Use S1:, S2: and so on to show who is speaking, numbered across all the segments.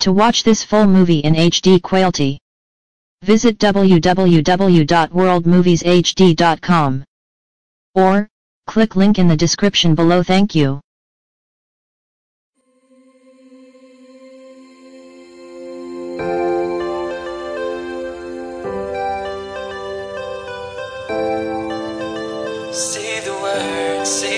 S1: To watch this full movie in HD quality, visit www.worldmovieshd.com or click link in the description below. Thank you.
S2: The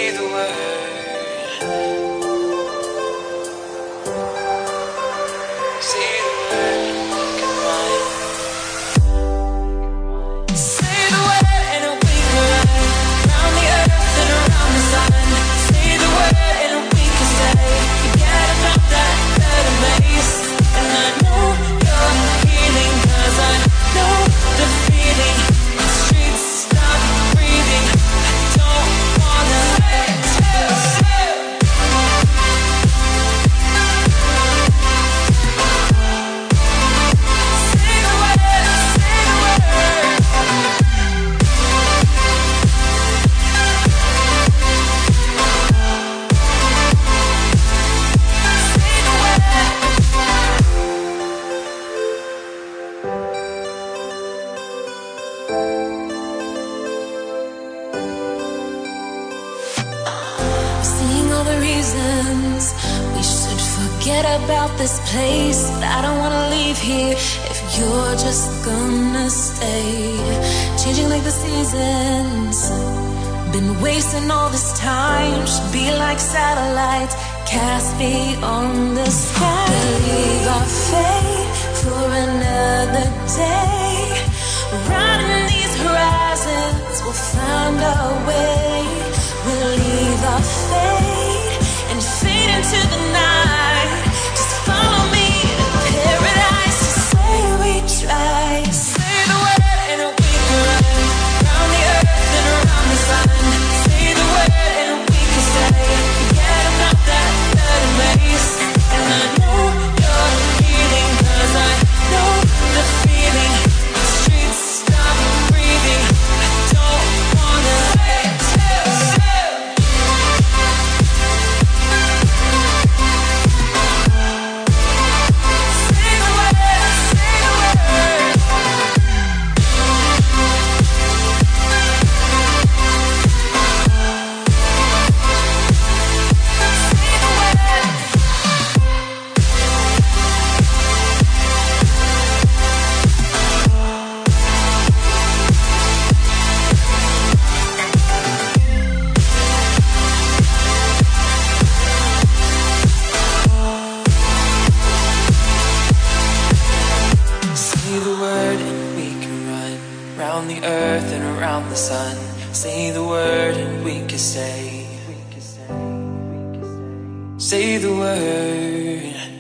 S2: reasons we should forget about this place. But I don't wanna leave here if you're just gonna stay. Changing like the seasons. Been wasting all this time. Should be like satellites cast beyond the sky. Believe our fate for another day. Riding these horizons, we'll find our way. Into the night. Round the earth and around the sun. Say the word and we can stay. Say the word.